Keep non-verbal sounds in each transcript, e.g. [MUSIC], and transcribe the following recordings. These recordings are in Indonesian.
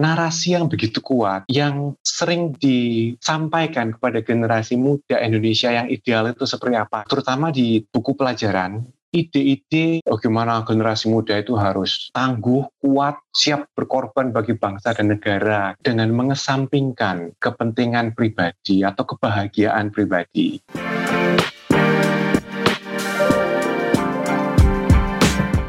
narasi yang begitu kuat yang sering disampaikan kepada generasi muda Indonesia yang ideal itu seperti apa, terutama di buku pelajaran ide-ide bagaimana generasi muda itu harus tangguh, kuat, siap berkorban bagi bangsa dan negara dengan mengesampingkan kepentingan pribadi atau kebahagiaan pribadi.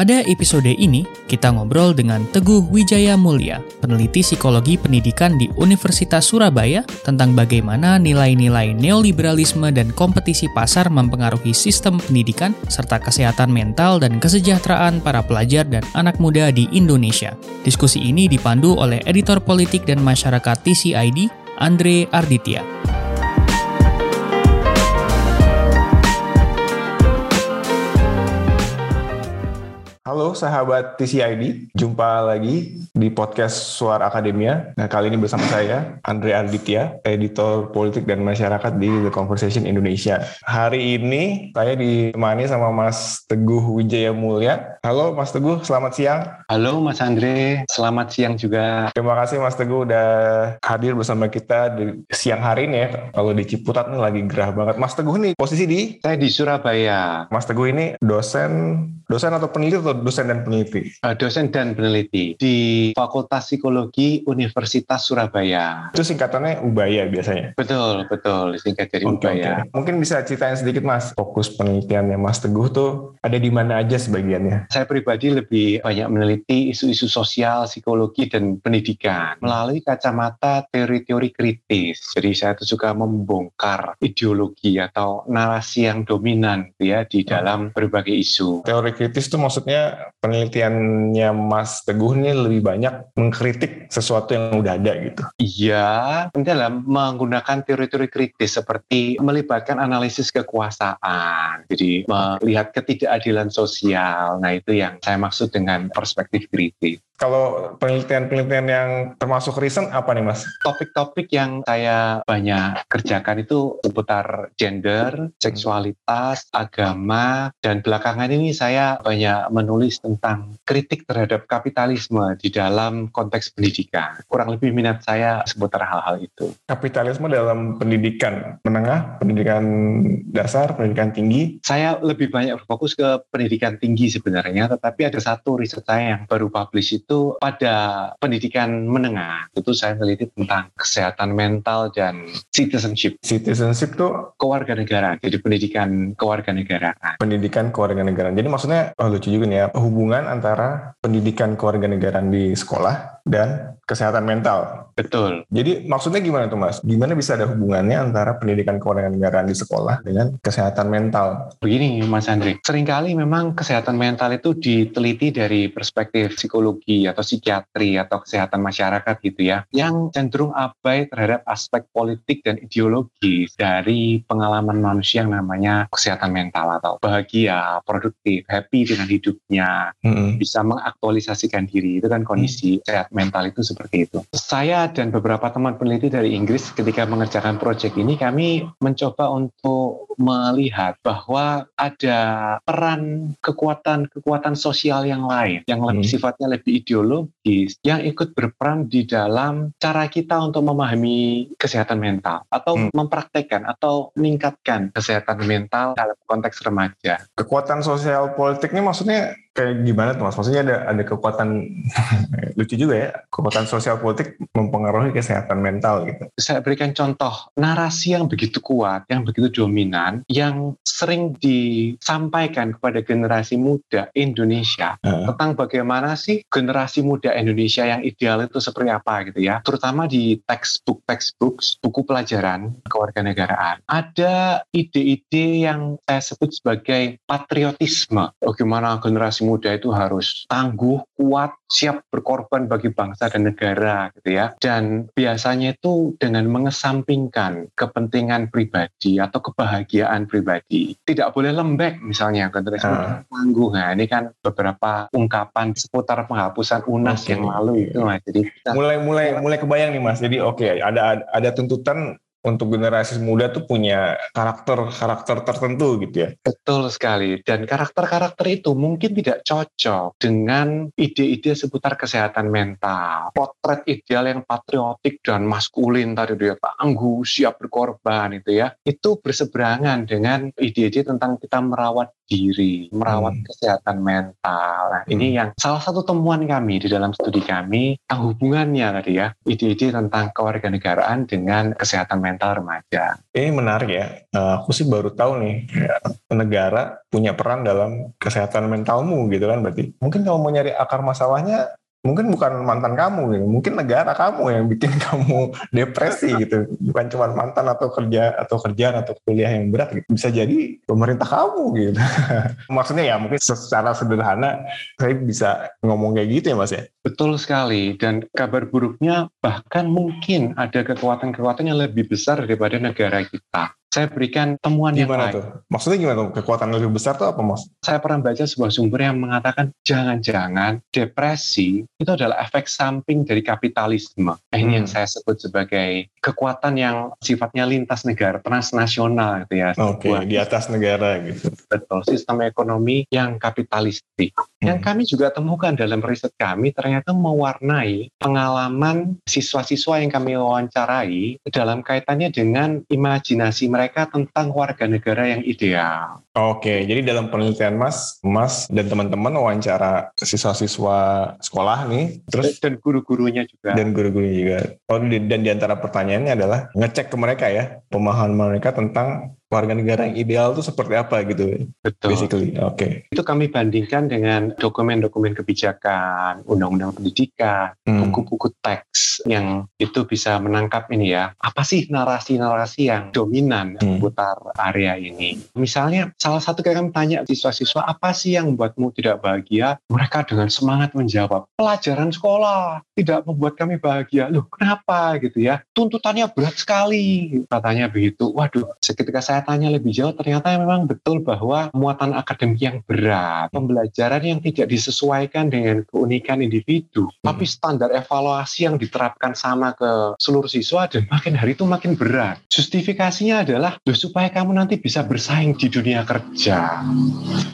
Pada episode ini, kita ngobrol dengan Teguh Wijaya Mulia, peneliti psikologi pendidikan di Universitas Surabaya tentang bagaimana nilai-nilai neoliberalisme dan kompetisi pasar mempengaruhi sistem pendidikan serta kesehatan mental dan kesejahteraan para pelajar dan anak muda di Indonesia. Diskusi ini dipandu oleh editor politik dan masyarakat TCID, Andre Arditya. Halo sahabat TCID, jumpa lagi di podcast Suara Akademia. Nah kali ini bersama saya, Andre Arditya, editor politik dan masyarakat di The Conversation Indonesia. Hari ini saya ditemani sama Mas Teguh Wijaya Mulia. Halo Mas Teguh, selamat siang. Halo Mas Andre, selamat siang juga. Terima kasih Mas Teguh udah hadir bersama kita di siang hari ini ya. Kalau di Ciputat nih lagi gerah banget. Mas Teguh nih posisi di? Saya di Surabaya. Mas Teguh ini dosen, dosen atau peneliti atau dosen dan peneliti? Uh, dosen dan peneliti di Fakultas Psikologi Universitas Surabaya. Itu singkatannya Ubaya biasanya? Betul, betul. Singkat dari okay, Ubaya. Okay. Mungkin bisa ceritain sedikit Mas, fokus penelitiannya Mas Teguh tuh ada di mana aja sebagiannya? Saya pribadi lebih banyak meneliti isu-isu sosial, psikologi, dan pendidikan melalui kacamata teori-teori kritis. Jadi saya tuh suka membongkar ideologi atau narasi yang dominan ya di dalam berbagai isu. Teori kritis itu maksudnya penelitiannya Mas Teguh ini lebih banyak mengkritik sesuatu yang udah ada gitu. Iya, dalam menggunakan teori-teori kritis seperti melibatkan analisis kekuasaan. Jadi melihat ketidakadilan sosial. Nah, itu yang saya maksud dengan perspektif kritis. Kalau penelitian-penelitian yang termasuk recent apa nih mas? Topik-topik yang saya banyak kerjakan itu seputar gender, seksualitas, agama, dan belakangan ini saya banyak menulis tentang kritik terhadap kapitalisme di dalam konteks pendidikan. Kurang lebih minat saya seputar hal-hal itu. Kapitalisme dalam pendidikan menengah, pendidikan dasar, pendidikan tinggi? Saya lebih banyak berfokus ke pendidikan tinggi sebenarnya, tetapi ada satu riset saya yang baru publish itu itu pada pendidikan menengah itu saya meneliti tentang kesehatan mental dan citizenship. Citizenship tuh kewarganegaraan. Jadi pendidikan kewarganegaraan. Pendidikan kewarganegaraan. Jadi maksudnya oh lucu juga nih ya hubungan antara pendidikan kewarganegaraan di sekolah dan kesehatan mental. Betul. Jadi maksudnya gimana tuh Mas? Gimana bisa ada hubungannya antara pendidikan kewarganegaraan di sekolah dengan kesehatan mental? Begini Mas Andri, sering kali memang kesehatan mental itu diteliti dari perspektif psikologi atau psikiatri atau kesehatan masyarakat gitu ya, yang cenderung abai terhadap aspek politik dan ideologi dari pengalaman manusia yang namanya kesehatan mental atau bahagia, produktif, happy dengan hidupnya, -hmm. bisa mengaktualisasikan diri itu kan kondisi -hmm. sehat mental itu seperti itu. Saya dan beberapa teman peneliti dari Inggris ketika mengerjakan proyek ini kami mencoba untuk melihat bahwa ada peran kekuatan-kekuatan sosial yang lain yang lebih hmm. sifatnya lebih ideologis yang ikut berperan di dalam cara kita untuk memahami kesehatan mental atau hmm. mempraktekkan atau meningkatkan kesehatan mental dalam konteks remaja. Kekuatan sosial politik ini maksudnya kayak gimana tuh mas? Maksudnya ada ada kekuatan [LAUGHS] lucu juga ya, kekuatan sosial politik mempengaruhi kesehatan mental gitu. Saya berikan contoh narasi yang begitu kuat, yang begitu dominan, yang sering disampaikan kepada generasi muda Indonesia uh. tentang bagaimana sih generasi muda Indonesia yang ideal itu seperti apa gitu ya, terutama di textbook textbook buku pelajaran kewarganegaraan. Ada ide-ide yang saya sebut sebagai patriotisme. Bagaimana generasi generasi muda itu harus tangguh, kuat, siap berkorban bagi bangsa dan negara gitu ya. Dan biasanya itu dengan mengesampingkan kepentingan pribadi atau kebahagiaan pribadi. Tidak boleh lembek misalnya generasi uh. tangguh. Nah, ini kan beberapa ungkapan seputar penghapusan UNAS okay. yang lalu itu Mas. Jadi mulai mulai mulai kebayang nih Mas. Jadi oke okay, ada ada tuntutan untuk generasi muda tuh punya karakter-karakter tertentu gitu ya. Betul sekali. Dan karakter-karakter itu mungkin tidak cocok dengan ide-ide seputar kesehatan mental. Potret ideal yang patriotik dan maskulin tadi itu ya, tangguh, siap berkorban itu ya. Itu berseberangan dengan ide-ide tentang kita merawat diri, merawat hmm. kesehatan mental. Nah, hmm. ini yang salah satu temuan kami di dalam studi kami, hubungannya tadi ya, ide-ide tentang kewarganegaraan dengan kesehatan mental remaja. Ini menarik ya. Uh, aku sih baru tahu nih, ya, negara punya peran dalam kesehatan mentalmu gitu kan berarti. Mungkin kalau mau nyari akar masalahnya mungkin bukan mantan kamu gitu. mungkin negara kamu yang bikin [LAUGHS] kamu depresi gitu. Bukan cuma mantan atau kerja atau kerjaan atau kuliah yang berat gitu. Bisa jadi pemerintah kamu gitu. [LAUGHS] Maksudnya ya mungkin secara sederhana saya bisa ngomong kayak gitu ya mas ya? Betul sekali. Dan kabar buruknya bahkan mungkin ada kekuatan-kekuatan yang lebih besar daripada negara kita saya berikan temuan gimana yang lain. Tuh? Maksudnya gimana tuh? Kekuatan lebih besar tuh apa mas? Saya pernah baca sebuah sumber yang mengatakan jangan-jangan depresi itu adalah efek samping dari kapitalisme. Nah, ini hmm. yang saya sebut sebagai kekuatan yang sifatnya lintas negara, transnasional gitu ya. Oke, okay, di atas negara gitu. Betul, sistem ekonomi yang kapitalistik. Hmm. Yang kami juga temukan dalam riset kami ternyata mewarnai pengalaman siswa-siswa yang kami wawancarai dalam kaitannya dengan imajinasi mereka mereka tentang warga negara yang ideal. Oke, jadi dalam penelitian Mas, Mas dan teman-teman wawancara siswa-siswa sekolah nih, terus dan guru-gurunya juga. Dan guru-gurunya juga. Oh, dan di antara pertanyaannya adalah ngecek ke mereka ya, pemahaman mereka tentang warga negara yang ideal itu seperti apa gitu betul basically oke okay. itu kami bandingkan dengan dokumen-dokumen kebijakan undang-undang pendidikan hmm. buku-buku teks yang itu bisa menangkap ini ya apa sih narasi-narasi yang dominan hmm. seputar area ini misalnya salah satu kami tanya siswa-siswa apa sih yang membuatmu tidak bahagia? Mereka dengan semangat menjawab pelajaran sekolah tidak membuat kami bahagia. Loh kenapa gitu ya? Tuntutannya berat sekali. Katanya begitu. Waduh seketika saya saya tanya lebih jauh ternyata memang betul bahwa muatan akademik yang berat, pembelajaran yang tidak disesuaikan dengan keunikan individu, hmm. tapi standar evaluasi yang diterapkan sama ke seluruh siswa dan makin hari itu makin berat. Justifikasinya adalah supaya kamu nanti bisa bersaing di dunia kerja.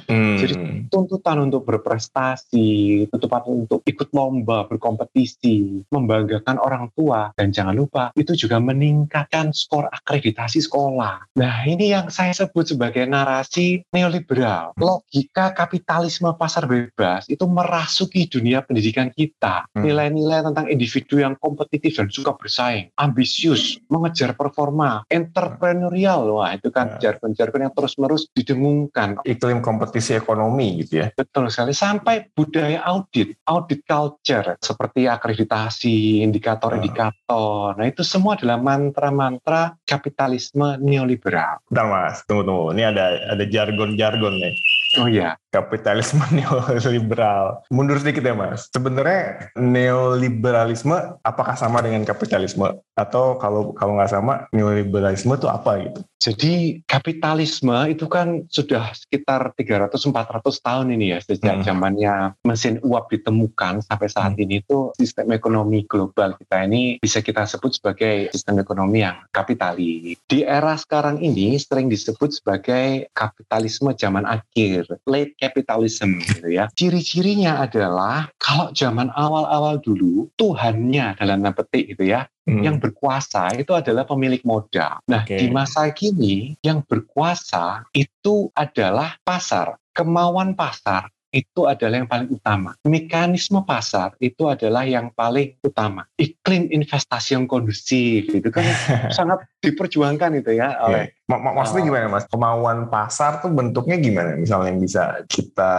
Hmm. Jadi tuntutan untuk berprestasi, tuntutan untuk ikut lomba, berkompetisi, membanggakan orang tua dan jangan lupa itu juga meningkatkan skor akreditasi sekolah. Nah, ini yang saya sebut sebagai narasi neoliberal. Logika kapitalisme pasar bebas itu merasuki dunia pendidikan kita. Hmm. Nilai-nilai tentang individu yang kompetitif dan suka bersaing, ambisius, mengejar performa, entrepreneurial. Wah, itu kan ya. jargon-jargon yang terus-menerus didengungkan. Iklim kompetisi ekonomi gitu ya. Betul sekali. Sampai budaya audit, audit culture, seperti akreditasi, indikator-indikator. Nah, itu semua adalah mantra-mantra kapitalisme neoliberal. Bentar mas, tunggu tunggu. Ini ada ada jargon-jargon nih. Oh iya. Kapitalisme [LAUGHS] neoliberal. Mundur sedikit ya mas. Sebenarnya neoliberalisme apakah sama dengan kapitalisme? Atau kalau kalau nggak sama, neoliberalisme itu apa gitu? Jadi kapitalisme itu kan sudah sekitar 300-400 tahun ini ya sejak hmm. zamannya mesin uap ditemukan sampai saat hmm. ini itu sistem ekonomi global kita ini bisa kita sebut sebagai sistem ekonomi yang kapitalis. Di era sekarang ini sering disebut sebagai kapitalisme zaman akhir, late capitalism gitu ya. Ciri-cirinya adalah kalau zaman awal-awal dulu Tuhannya dalam petik gitu ya hmm. yang berkuasa itu adalah pemilik modal. Nah, okay. di masa kini yang berkuasa itu adalah pasar. Kemauan pasar itu adalah yang paling utama. Mekanisme pasar itu adalah yang paling utama. Iklim investasi yang kondusif itu kan [LAUGHS] sangat diperjuangkan itu ya oleh Mak maksudnya oh. gimana mas? Kemauan pasar tuh bentuknya gimana? Misalnya yang bisa kita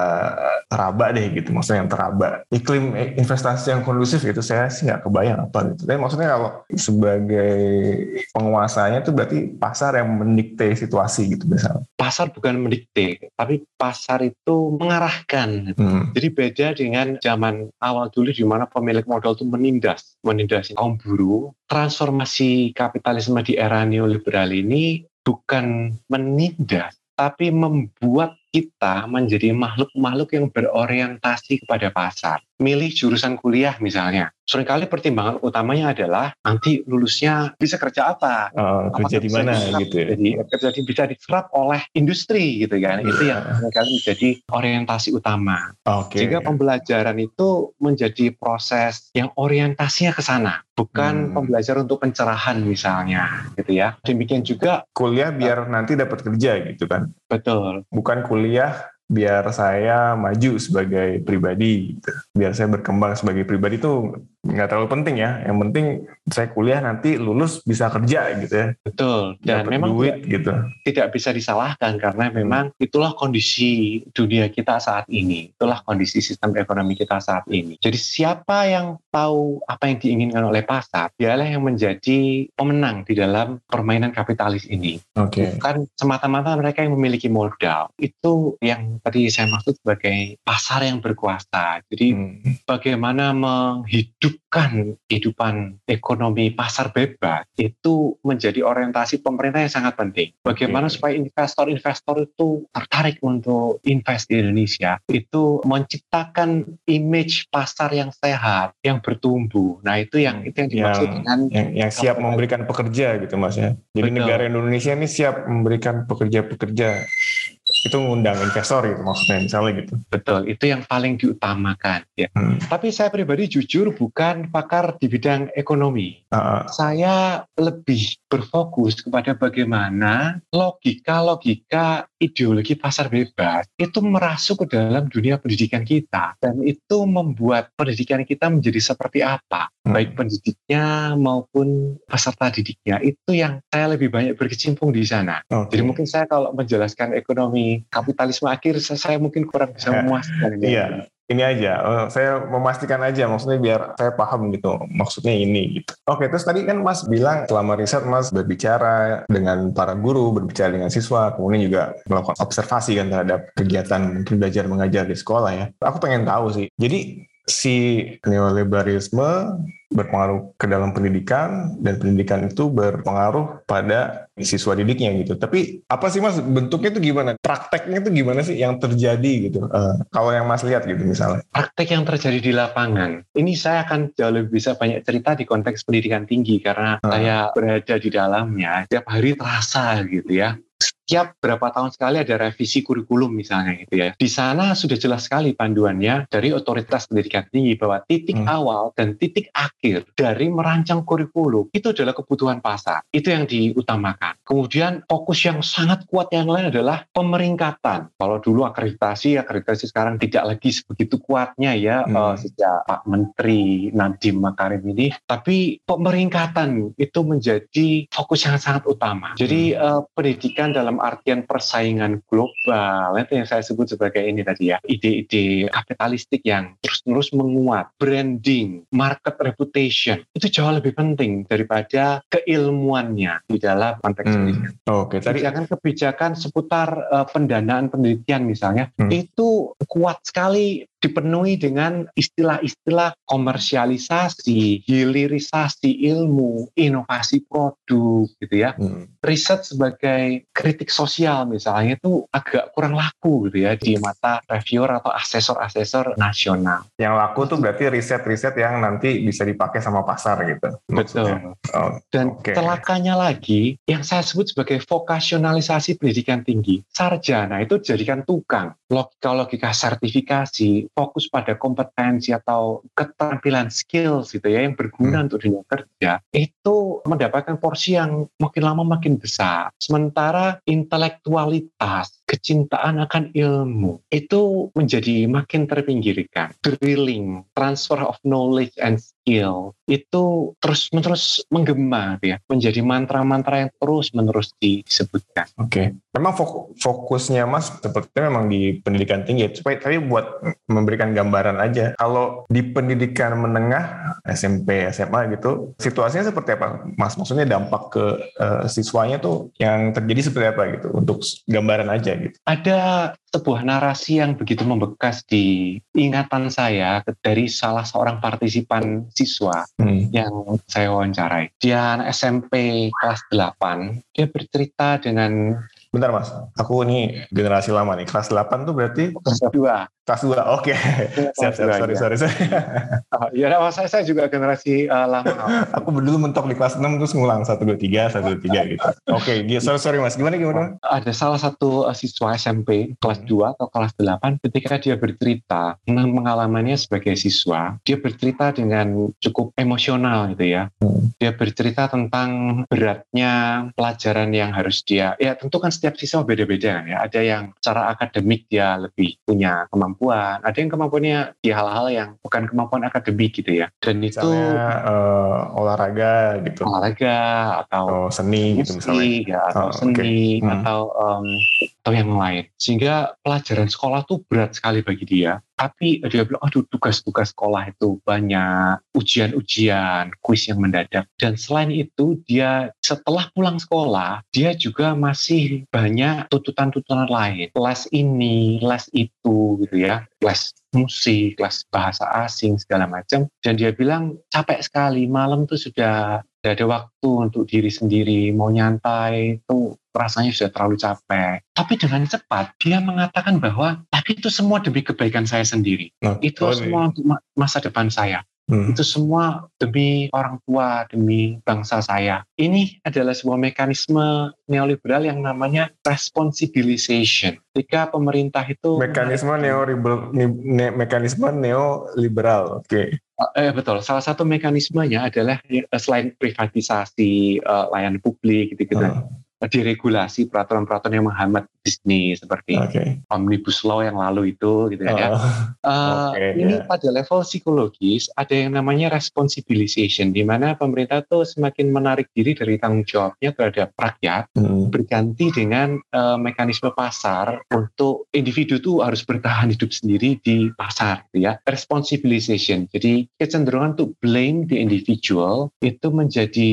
teraba deh gitu. Maksudnya yang teraba. Iklim investasi yang kondusif gitu saya sih nggak kebayang apa gitu. Tapi maksudnya kalau sebagai penguasanya tuh berarti pasar yang mendikte situasi gitu misalnya. Pasar bukan mendikte, tapi pasar itu mengarahkan. Hmm. Jadi beda dengan zaman awal dulu di mana pemilik modal itu menindas, menindas kaum buruh. Transformasi kapitalisme di era neoliberal ini bukan menindas, tapi membuat kita menjadi makhluk-makhluk yang berorientasi kepada pasar. Milih jurusan kuliah misalnya. Seringkali pertimbangan utamanya adalah nanti lulusnya bisa kerja apa? Uh, kerja di mana gitu ya. Jadi kerja di bisa diserap oleh industri gitu kan. Itu yang iya. sering kali menjadi orientasi utama. Okay. Jika pembelajaran itu menjadi proses yang orientasinya ke sana, bukan hmm. pembelajaran untuk pencerahan misalnya gitu ya. Demikian juga kuliah biar uh, nanti dapat kerja gitu kan. Betul. Bukan kuliah biar saya maju sebagai pribadi, gitu. biar saya berkembang sebagai pribadi itu nggak terlalu penting ya. Yang penting saya kuliah nanti lulus bisa kerja gitu ya. Betul. Dan Dapet memang duit tidak, gitu. Tidak bisa disalahkan karena memang itulah kondisi dunia kita saat ini. Itulah kondisi sistem ekonomi kita saat ini. Jadi siapa yang tahu apa yang diinginkan oleh pasar, dialah yang menjadi pemenang di dalam permainan kapitalis ini. Okay. Bukan semata-mata mereka yang memiliki modal. Itu yang tadi saya maksud sebagai pasar yang berkuasa. Jadi hmm. bagaimana menghidup menghidupkan kehidupan ekonomi pasar bebas itu menjadi orientasi pemerintah yang sangat penting. Bagaimana supaya investor-investor itu tertarik untuk invest di Indonesia, itu menciptakan image pasar yang sehat, yang bertumbuh. Nah itu yang itu yang dimaksud yang, dengan yang, yang siap memberikan pekerja gitu mas ya. Jadi Betul. negara Indonesia ini siap memberikan pekerja-pekerja itu ngundang investor gitu maksudnya misalnya gitu. Betul, itu yang paling diutamakan ya. Hmm. Tapi saya pribadi jujur bukan pakar di bidang ekonomi. Uh. Saya lebih berfokus kepada bagaimana logika-logika ideologi pasar bebas itu merasuk ke dalam dunia pendidikan kita dan itu membuat pendidikan kita menjadi seperti apa hmm. baik pendidiknya maupun peserta didiknya itu yang saya lebih banyak berkecimpung di sana. Okay. Jadi mungkin saya kalau menjelaskan ekonomi kapitalisme akhir saya mungkin kurang bisa [LAUGHS] memuaskan. Iya, ini aja, uh, saya memastikan aja, maksudnya biar saya paham gitu, maksudnya ini gitu. Oke, terus tadi kan Mas bilang selama riset Mas berbicara dengan para guru, berbicara dengan siswa, kemudian juga melakukan observasi kan terhadap kegiatan belajar mengajar di sekolah ya. Aku pengen tahu sih, jadi si neoliberalisme berpengaruh ke dalam pendidikan dan pendidikan itu berpengaruh pada siswa didiknya gitu. Tapi apa sih mas bentuknya itu gimana? Prakteknya itu gimana sih yang terjadi gitu? Uh, kalau yang mas lihat gitu misalnya. Praktek yang terjadi di lapangan. Ini saya akan jauh lebih bisa banyak cerita di konteks pendidikan tinggi karena uh. saya berada di dalamnya. Tiap hari terasa gitu ya setiap berapa tahun sekali ada revisi kurikulum misalnya gitu ya. Di sana sudah jelas sekali panduannya dari otoritas pendidikan tinggi bahwa titik hmm. awal dan titik akhir dari merancang kurikulum itu adalah kebutuhan pasar. Itu yang diutamakan. Kemudian fokus yang sangat kuat yang lain adalah pemeringkatan. Kalau dulu akreditasi, akreditasi sekarang tidak lagi sebegitu kuatnya ya hmm. uh, sejak Pak Menteri Nadiem Makarim ini. Tapi pemeringkatan itu menjadi fokus yang sangat utama. Jadi hmm. uh, pendidikan dalam artian persaingan global itu yang saya sebut sebagai ini tadi ya ide-ide kapitalistik yang terus-menerus menguat branding market reputation itu jauh lebih penting daripada keilmuannya di dalam konteks hmm. pendidikan. Oke, okay, tadi kebijakan seputar uh, pendanaan penelitian misalnya hmm. itu kuat sekali dipenuhi dengan istilah-istilah komersialisasi, hilirisasi ilmu, inovasi produk gitu ya. Hmm. Riset sebagai kritik sosial misalnya itu agak kurang laku gitu ya di mata reviewer atau asesor-asesor nasional. Yang laku tuh berarti riset-riset yang nanti bisa dipakai sama pasar gitu. Betul. Oh, Dan okay. celakanya lagi yang saya sebut sebagai vokasionalisasi pendidikan tinggi. Sarjana itu dijadikan tukang. Logika-logika sertifikasi, fokus pada kompetensi atau keterampilan skills gitu ya yang berguna hmm. untuk dunia kerja itu mendapatkan porsi yang makin lama makin besar. Sementara intelektualitas, kecintaan akan ilmu itu menjadi makin terpinggirkan. Drilling, transfer of knowledge and skill itu terus menerus menggema ya menjadi mantra-mantra yang terus menerus disebutkan. Oke, okay. memang fokusnya mas sepertinya memang di pendidikan tinggi, supaya tapi buat memberikan gambaran aja. Kalau di pendidikan menengah SMP, SMA gitu, situasinya seperti apa, mas? Maksudnya dampak ke uh, siswanya tuh yang terjadi seperti apa gitu untuk gambaran aja gitu. Ada sebuah narasi yang begitu membekas di ingatan saya dari salah seorang partisipan siswa hmm. yang saya wawancarai. Dia SMP kelas 8, dia bercerita dengan Bentar mas, aku ini generasi lama nih. Kelas 8 tuh berarti? Kelas 2. Kelas 2, oke. Okay. siap, siap, sorry, ya. sorry, sorry. oh, ya, saya, saya juga generasi uh, lama. aku dulu mentok di kelas 6 terus ngulang 1, 2, 3, 1, 2, 3 gitu. Oke, okay, sorry, sorry mas. Gimana, gimana? Ada salah satu uh, siswa SMP kelas 2 hmm. atau kelas 8 ketika dia bercerita tentang pengalamannya sebagai siswa, dia bercerita dengan cukup emosional gitu ya. Hmm. Dia bercerita tentang beratnya pelajaran yang harus dia, ya tentu kan setiap siswa beda-beda ya. Ada yang secara akademik dia lebih punya kemampuan, ada yang kemampuannya di hal-hal yang bukan kemampuan akademik gitu ya. Dan misalnya, itu uh, olahraga gitu. Olahraga atau oh, seni gitu misalnya. Ya, atau oh, seni okay. hmm. atau um, atau yang lain. Sehingga pelajaran sekolah tuh berat sekali bagi dia. Tapi dia bilang aduh tugas-tugas sekolah itu banyak ujian-ujian kuis yang mendadak. Dan selain itu dia setelah pulang sekolah dia juga masih banyak tuntutan-tuntutan lain. Les ini les itu gitu ya. Les musik les bahasa asing segala macam. Dan dia bilang capek sekali malam tuh sudah tidak ada waktu untuk diri sendiri mau nyantai itu rasanya sudah terlalu capek. Tapi dengan cepat dia mengatakan bahwa tapi itu semua demi kebaikan saya sendiri. Nah, itu oh, semua untuk masa depan saya. Hmm. Itu semua demi orang tua, demi bangsa saya. Ini adalah sebuah mekanisme neoliberal yang namanya responsibilization. Ketika pemerintah itu mekanisme neoliberal, ne, mekanisme neoliberal, oke. Okay. Eh, betul. Salah satu mekanismenya adalah eh, selain privatisasi uh, layanan publik gitu-gitu. Hmm diregulasi peraturan-peraturan yang menghambat bisnis seperti okay. omnibus law yang lalu itu gitu kan ya. Oh. Uh, okay, ini yeah. pada level psikologis ada yang namanya responsibilization di mana pemerintah tuh semakin menarik diri dari tanggung jawabnya terhadap rakyat hmm. berganti dengan uh, mekanisme pasar untuk individu tuh harus bertahan hidup sendiri di pasar gitu ya. Responsibilization. Jadi kecenderungan untuk blame the individual itu menjadi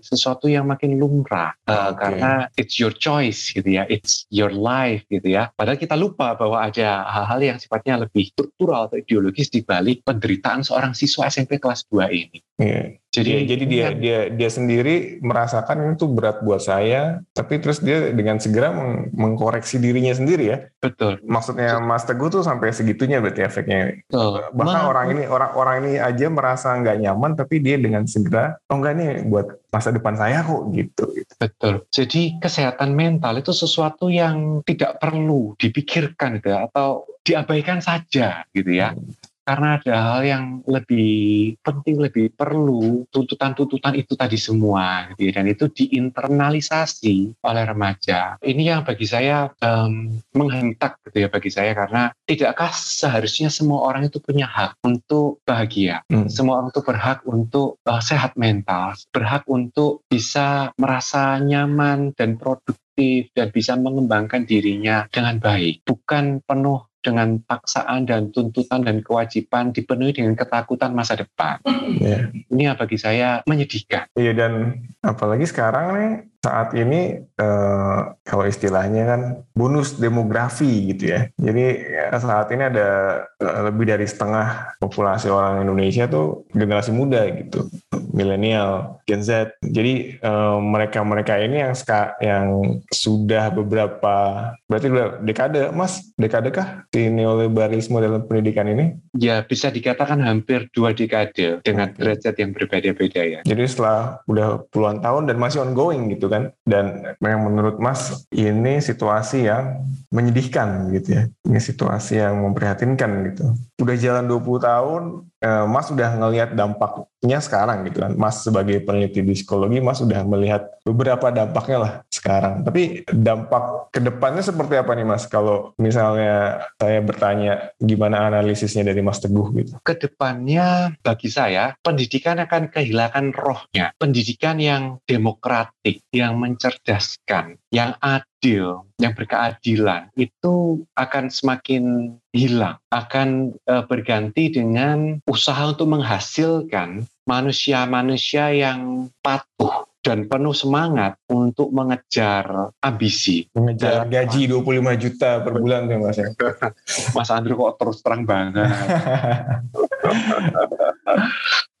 sesuatu yang makin lumrah uh, okay. karena karena it's your choice gitu ya, it's your life gitu ya. Padahal kita lupa bahwa ada hal-hal yang sifatnya lebih struktural atau ideologis di balik penderitaan seorang siswa SMP kelas 2 ini. Yeah. Jadi ya, jadi dia kan, dia dia sendiri merasakan itu berat buat saya, tapi terus dia dengan segera meng mengkoreksi dirinya sendiri ya. Betul. Maksudnya Mas Teguh tuh sampai segitunya berarti efeknya. Betul. Bahkan Ma orang ini orang orang ini aja merasa nggak nyaman, tapi dia dengan segera, oh enggak nih buat masa depan saya kok gitu. Betul. Jadi kesehatan mental itu sesuatu yang tidak perlu dipikirkan gitu ya, atau diabaikan saja gitu ya. Hmm karena ada hal yang lebih penting, lebih perlu tuntutan-tuntutan itu tadi semua, gitu ya. dan itu diinternalisasi oleh remaja. Ini yang bagi saya um, menghentak gitu ya bagi saya karena tidakkah seharusnya semua orang itu punya hak untuk bahagia, hmm. semua orang itu berhak untuk uh, sehat mental, berhak untuk bisa merasa nyaman dan produktif dan bisa mengembangkan dirinya dengan baik, bukan penuh dengan paksaan dan tuntutan dan kewajiban dipenuhi dengan ketakutan masa depan. Yeah. Ini yang bagi saya menyedihkan. Iya dan apalagi sekarang nih saat ini eh, kalau istilahnya kan bonus demografi gitu ya. Jadi ya, saat ini ada eh, lebih dari setengah populasi orang Indonesia tuh generasi muda gitu, milenial, Gen Z. Jadi eh, mereka-mereka ini yang yang sudah beberapa berarti udah dekade, Mas, dekade kah di neoliberalisme dalam pendidikan ini? Ya bisa dikatakan hampir dua dekade dengan derajat yang berbeda-beda ya. Jadi setelah udah puluhan tahun dan masih ongoing gitu kan dan yang menurut Mas ini situasi yang menyedihkan gitu ya. Ini situasi yang memprihatinkan gitu. Udah jalan 20 tahun eh, Mas sudah ngelihat dampaknya sekarang gitu kan. Mas sebagai peneliti psikologi Mas sudah melihat beberapa dampaknya lah sekarang. Tapi dampak ke depannya seperti apa nih Mas? Kalau misalnya saya bertanya gimana analisisnya dari Mas Teguh gitu? Ke depannya bagi saya pendidikan akan kehilangan rohnya. Pendidikan yang demokratik yang mencerdaskan yang adil yang berkeadilan itu akan semakin hilang, akan e, berganti dengan usaha untuk menghasilkan manusia-manusia yang patuh dan penuh semangat untuk mengejar ambisi. Mengejar gaji 25 juta per bulan tuh Mas. Ya? [LAUGHS] Mas Andrew kok terus terang banget. [LAUGHS]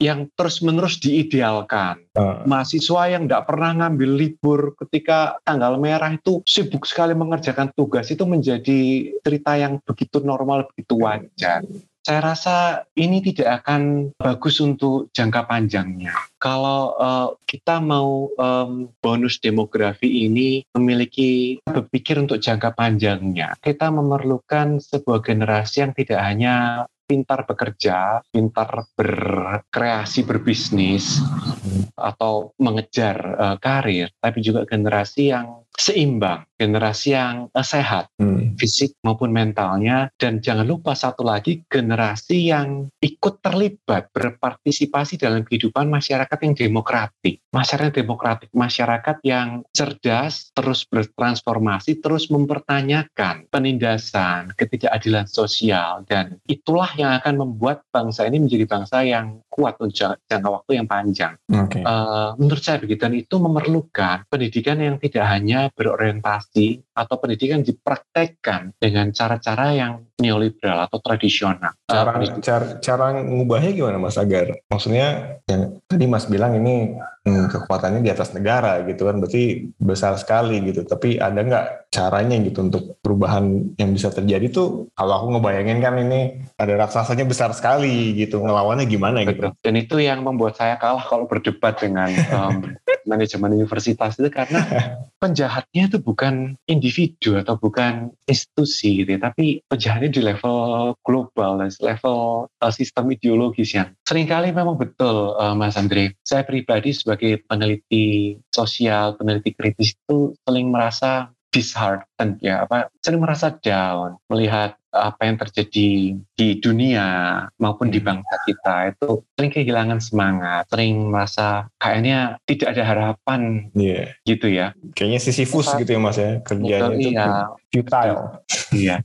yang terus-menerus diidealkan. Uh. Mahasiswa yang tidak pernah ngambil libur ketika tanggal merah itu sibuk sekali mengerjakan tugas itu menjadi cerita yang begitu normal, begitu wajar saya rasa ini tidak akan bagus untuk jangka panjangnya. Kalau uh, kita mau um, bonus demografi ini memiliki berpikir untuk jangka panjangnya, kita memerlukan sebuah generasi yang tidak hanya pintar bekerja, pintar berkreasi, berbisnis, atau mengejar uh, karir, tapi juga generasi yang seimbang, generasi yang uh, sehat, hmm. fisik maupun mentalnya, dan jangan lupa satu lagi generasi yang ikut terlibat berpartisipasi dalam kehidupan masyarakat yang demokratik, masyarakat demokratik, masyarakat yang cerdas, terus bertransformasi, terus mempertanyakan penindasan, ketidakadilan sosial, dan itulah yang akan membuat bangsa ini menjadi bangsa yang kuat untuk jangka waktu yang panjang. Okay. Uh, menurut saya begitu, dan itu memerlukan pendidikan yang tidak hanya berorientasi atau pendidikan dipraktekkan dengan cara-cara yang neoliberal atau tradisional. Cara, uh, cara, cara ngubahnya gimana Mas Agar? Maksudnya yang tadi Mas bilang ini hmm, kekuatannya di atas negara gitu kan, berarti besar sekali gitu. Tapi ada nggak caranya gitu untuk perubahan yang bisa terjadi tuh? Kalau aku ngebayangin kan ini ada raksasanya besar sekali gitu, ngelawannya gimana gitu? Dan itu yang membuat saya kalah kalau berdebat dengan um, [LAUGHS] manajemen universitas itu karena penjahatnya itu bukan individu atau bukan institusi gitu ya, tapi penjahatnya di level global, level uh, sistem ideologis yang sering kali memang betul uh, Mas Andre. Saya pribadi sebagai peneliti sosial, peneliti kritis itu sering merasa disheartened ya apa sering merasa down melihat apa yang terjadi di dunia maupun di hmm. bangsa kita itu sering kehilangan semangat, sering merasa kayaknya tidak ada harapan yeah. gitu ya. Kayaknya Sisyphus gitu ya mas ya kerjanya itu iya. futile. Iya,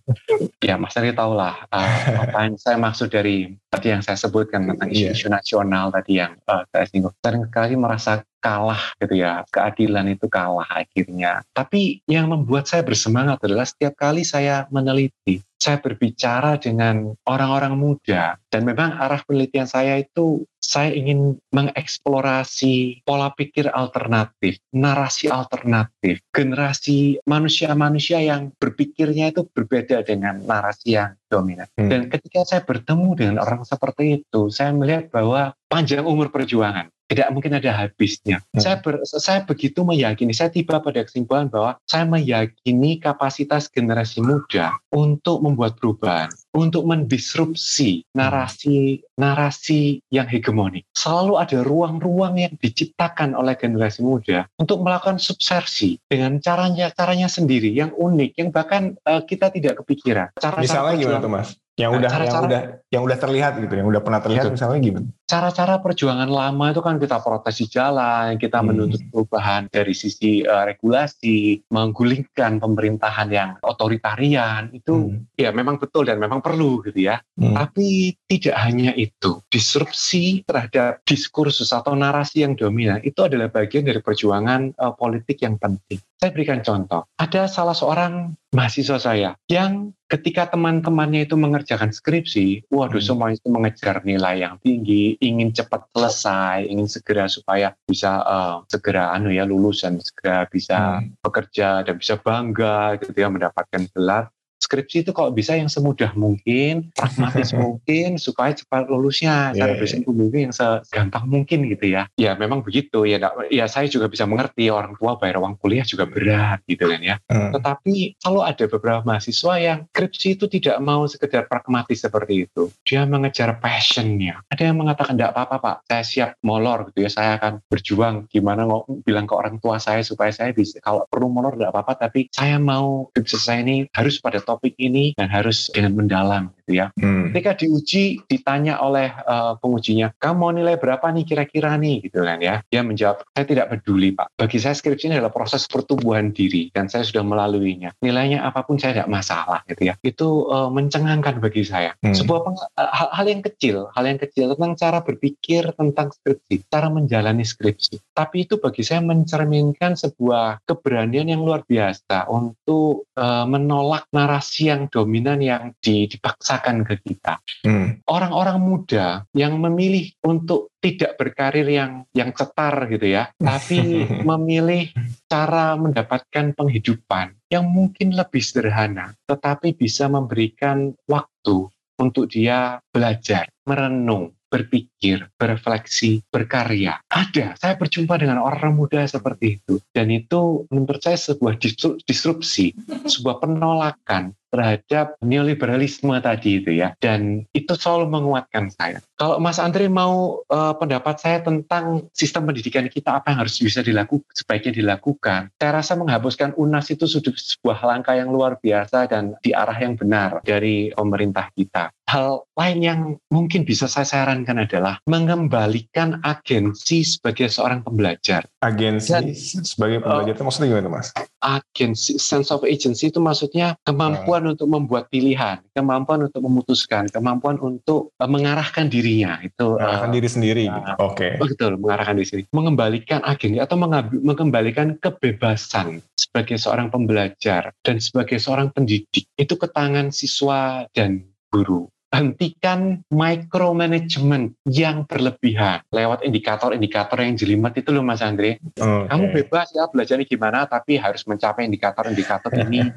ya Mas Ari tahu lah uh, apa yang saya maksud dari tadi yang saya sebutkan tentang iya. isu-isu yeah. nasional tadi yang uh, saya singgung. Sering sekali merasa kalah gitu ya, keadilan itu kalah akhirnya. Tapi yang membuat saya bersemangat adalah setiap kali saya meneliti, saya berbicara dengan orang-orang muda dan memang arah penelitian saya itu saya ingin mengeksplorasi pola pikir alternatif, narasi alternatif, generasi manusia-manusia yang berpikirnya itu berbeda dengan narasi yang dominan. Hmm. Dan ketika saya bertemu dengan orang seperti itu, saya melihat bahwa panjang umur perjuangan tidak mungkin ada habisnya. Hmm. Saya ber, saya begitu meyakini, saya tiba pada kesimpulan bahwa saya meyakini kapasitas generasi muda untuk membuat perubahan, untuk mendisrupsi narasi narasi yang hegemonik. Selalu ada ruang-ruang yang diciptakan oleh generasi muda untuk melakukan subversi dengan caranya caranya sendiri yang unik, yang bahkan uh, kita tidak kepikiran. Cara Misalnya gimana tuh Mas? yang udah cara -cara, yang udah yang udah terlihat gitu yang udah pernah terlihat gitu. misalnya gimana cara-cara perjuangan lama itu kan kita protes di jalan kita hmm. menuntut perubahan dari sisi uh, regulasi menggulingkan pemerintahan yang otoritarian itu hmm. ya memang betul dan memang perlu gitu ya hmm. tapi tidak hanya itu disrupsi terhadap diskursus atau narasi yang dominan itu adalah bagian dari perjuangan uh, politik yang penting saya berikan contoh ada salah seorang mahasiswa saya yang ketika teman-temannya itu mengerjakan skripsi, waduh hmm. semua itu mengejar nilai yang tinggi, ingin cepat selesai, ingin segera supaya bisa uh, segera anu ya lulus dan segera bisa hmm. bekerja dan bisa bangga gitu ya mendapatkan gelar skripsi itu kalau bisa yang semudah mungkin, pragmatis [LAUGHS] mungkin supaya cepat lulusnya, yeah, cara yeah. bersihin yang segampang mungkin gitu ya. Ya memang begitu ya. Ya saya juga bisa mengerti orang tua bayar uang kuliah juga berat gitu kan ya. Hmm. Tetapi kalau ada beberapa mahasiswa yang skripsi itu tidak mau sekedar pragmatis seperti itu, dia mengejar passionnya. Ada yang mengatakan tidak apa-apa pak, saya siap molor gitu ya. Saya akan berjuang gimana mau bilang ke orang tua saya supaya saya bisa kalau perlu molor tidak apa-apa, tapi saya mau skripsi saya ini harus pada topik ini dan harus dengan mendalam gitu ya. Hmm. Ketika diuji ditanya oleh uh, pengujinya, kamu mau nilai berapa nih kira-kira nih gitu kan ya. Dia menjawab, saya tidak peduli Pak. Bagi saya skripsi ini adalah proses pertumbuhan diri dan saya sudah melaluinya. Nilainya apa pun saya tidak masalah gitu ya. Itu uh, mencengangkan bagi saya. Hmm. Sebuah uh, hal, hal yang kecil, hal yang kecil tentang cara berpikir tentang skripsi, cara menjalani skripsi. Tapi itu bagi saya mencerminkan sebuah keberanian yang luar biasa untuk uh, menolak narasi yang dominan yang dipaksakan rasakan ke kita. Hmm. Orang-orang muda yang memilih untuk tidak berkarir yang yang cetar gitu ya, [LAUGHS] tapi memilih cara mendapatkan penghidupan yang mungkin lebih sederhana, tetapi bisa memberikan waktu untuk dia belajar, merenung, berpikir, berefleksi, berkarya. Ada, saya berjumpa dengan orang muda seperti itu. Dan itu menurut saya sebuah disrupsi, [LAUGHS] sebuah penolakan terhadap neoliberalisme tadi itu ya dan itu selalu menguatkan saya. Kalau Mas Andre mau uh, pendapat saya tentang sistem pendidikan kita apa yang harus bisa dilakukan sebaiknya dilakukan. Saya rasa menghapuskan UNAS itu sudah sebuah langkah yang luar biasa dan di arah yang benar dari pemerintah kita. Hal lain yang mungkin bisa saya sarankan adalah mengembalikan agensi sebagai seorang pembelajar. Agensi Dan, sebagai pembelajar uh, itu maksudnya gimana Mas? Agensi, sense of agency itu maksudnya kemampuan uh. untuk membuat pilihan, kemampuan untuk memutuskan, kemampuan untuk uh, mengarahkan dirinya. Itu mengarahkan uh, diri sendiri. Uh, Oke. Okay. Betul, mengarahkan diri sendiri. Mengembalikan agensi atau mengembalikan kebebasan sebagai seorang pembelajar dan sebagai seorang pendidik itu ke tangan siswa dan guru hentikan micromanagement yang berlebihan lewat indikator-indikator yang jelimet itu loh Mas Andre. Okay. Kamu bebas ya belajarnya gimana tapi harus mencapai indikator-indikator ini.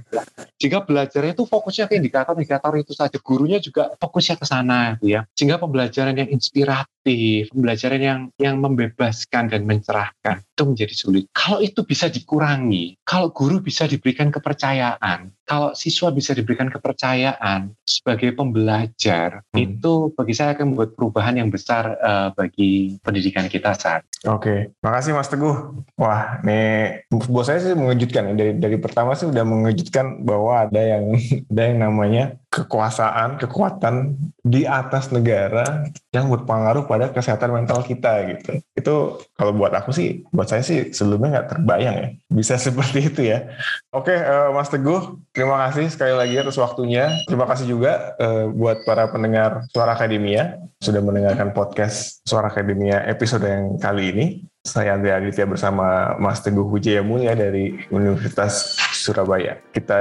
Jika belajarnya itu fokusnya ke indikator-indikator itu saja, gurunya juga fokusnya ke sana ya. Sehingga pembelajaran yang inspiratif, pembelajaran yang yang membebaskan dan mencerahkan itu menjadi sulit. Kalau itu bisa dikurangi, kalau guru bisa diberikan kepercayaan, kalau siswa bisa diberikan kepercayaan sebagai pembelajar, hmm. itu bagi saya akan membuat perubahan yang besar uh, bagi pendidikan kita saat. Oke, okay. makasih Mas Teguh. Wah, nih buat saya sih mengejutkan dari dari pertama sih udah mengejutkan bahwa ada yang [LAUGHS] ada yang namanya kekuasaan, kekuatan di atas negara yang berpengaruh pada kesehatan mental kita gitu. Itu kalau buat aku sih, buat saya sih sebelumnya nggak terbayang ya bisa [LAUGHS] seperti itu ya. Oke, uh, Mas Teguh, terima kasih sekali lagi atas waktunya. Terima kasih juga uh, buat para pendengar Suara Akademia sudah mendengarkan podcast Suara Akademia episode yang kali ini. Saya Andrea Aditya bersama Mas Teguh Wijaya Mulia dari Universitas Surabaya. Kita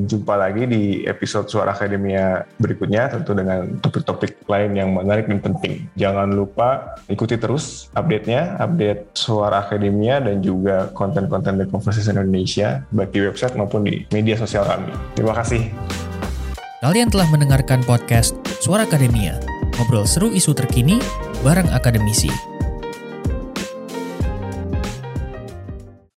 jumpa lagi di episode Suara Akademia berikutnya tentu dengan topik-topik lain yang menarik dan penting. Jangan lupa ikuti terus update-nya, update Suara Akademia dan juga konten-konten The Conversation Indonesia baik di website maupun di media sosial kami. Terima kasih. Kalian telah mendengarkan podcast Suara Akademia, ngobrol seru isu terkini bareng akademisi.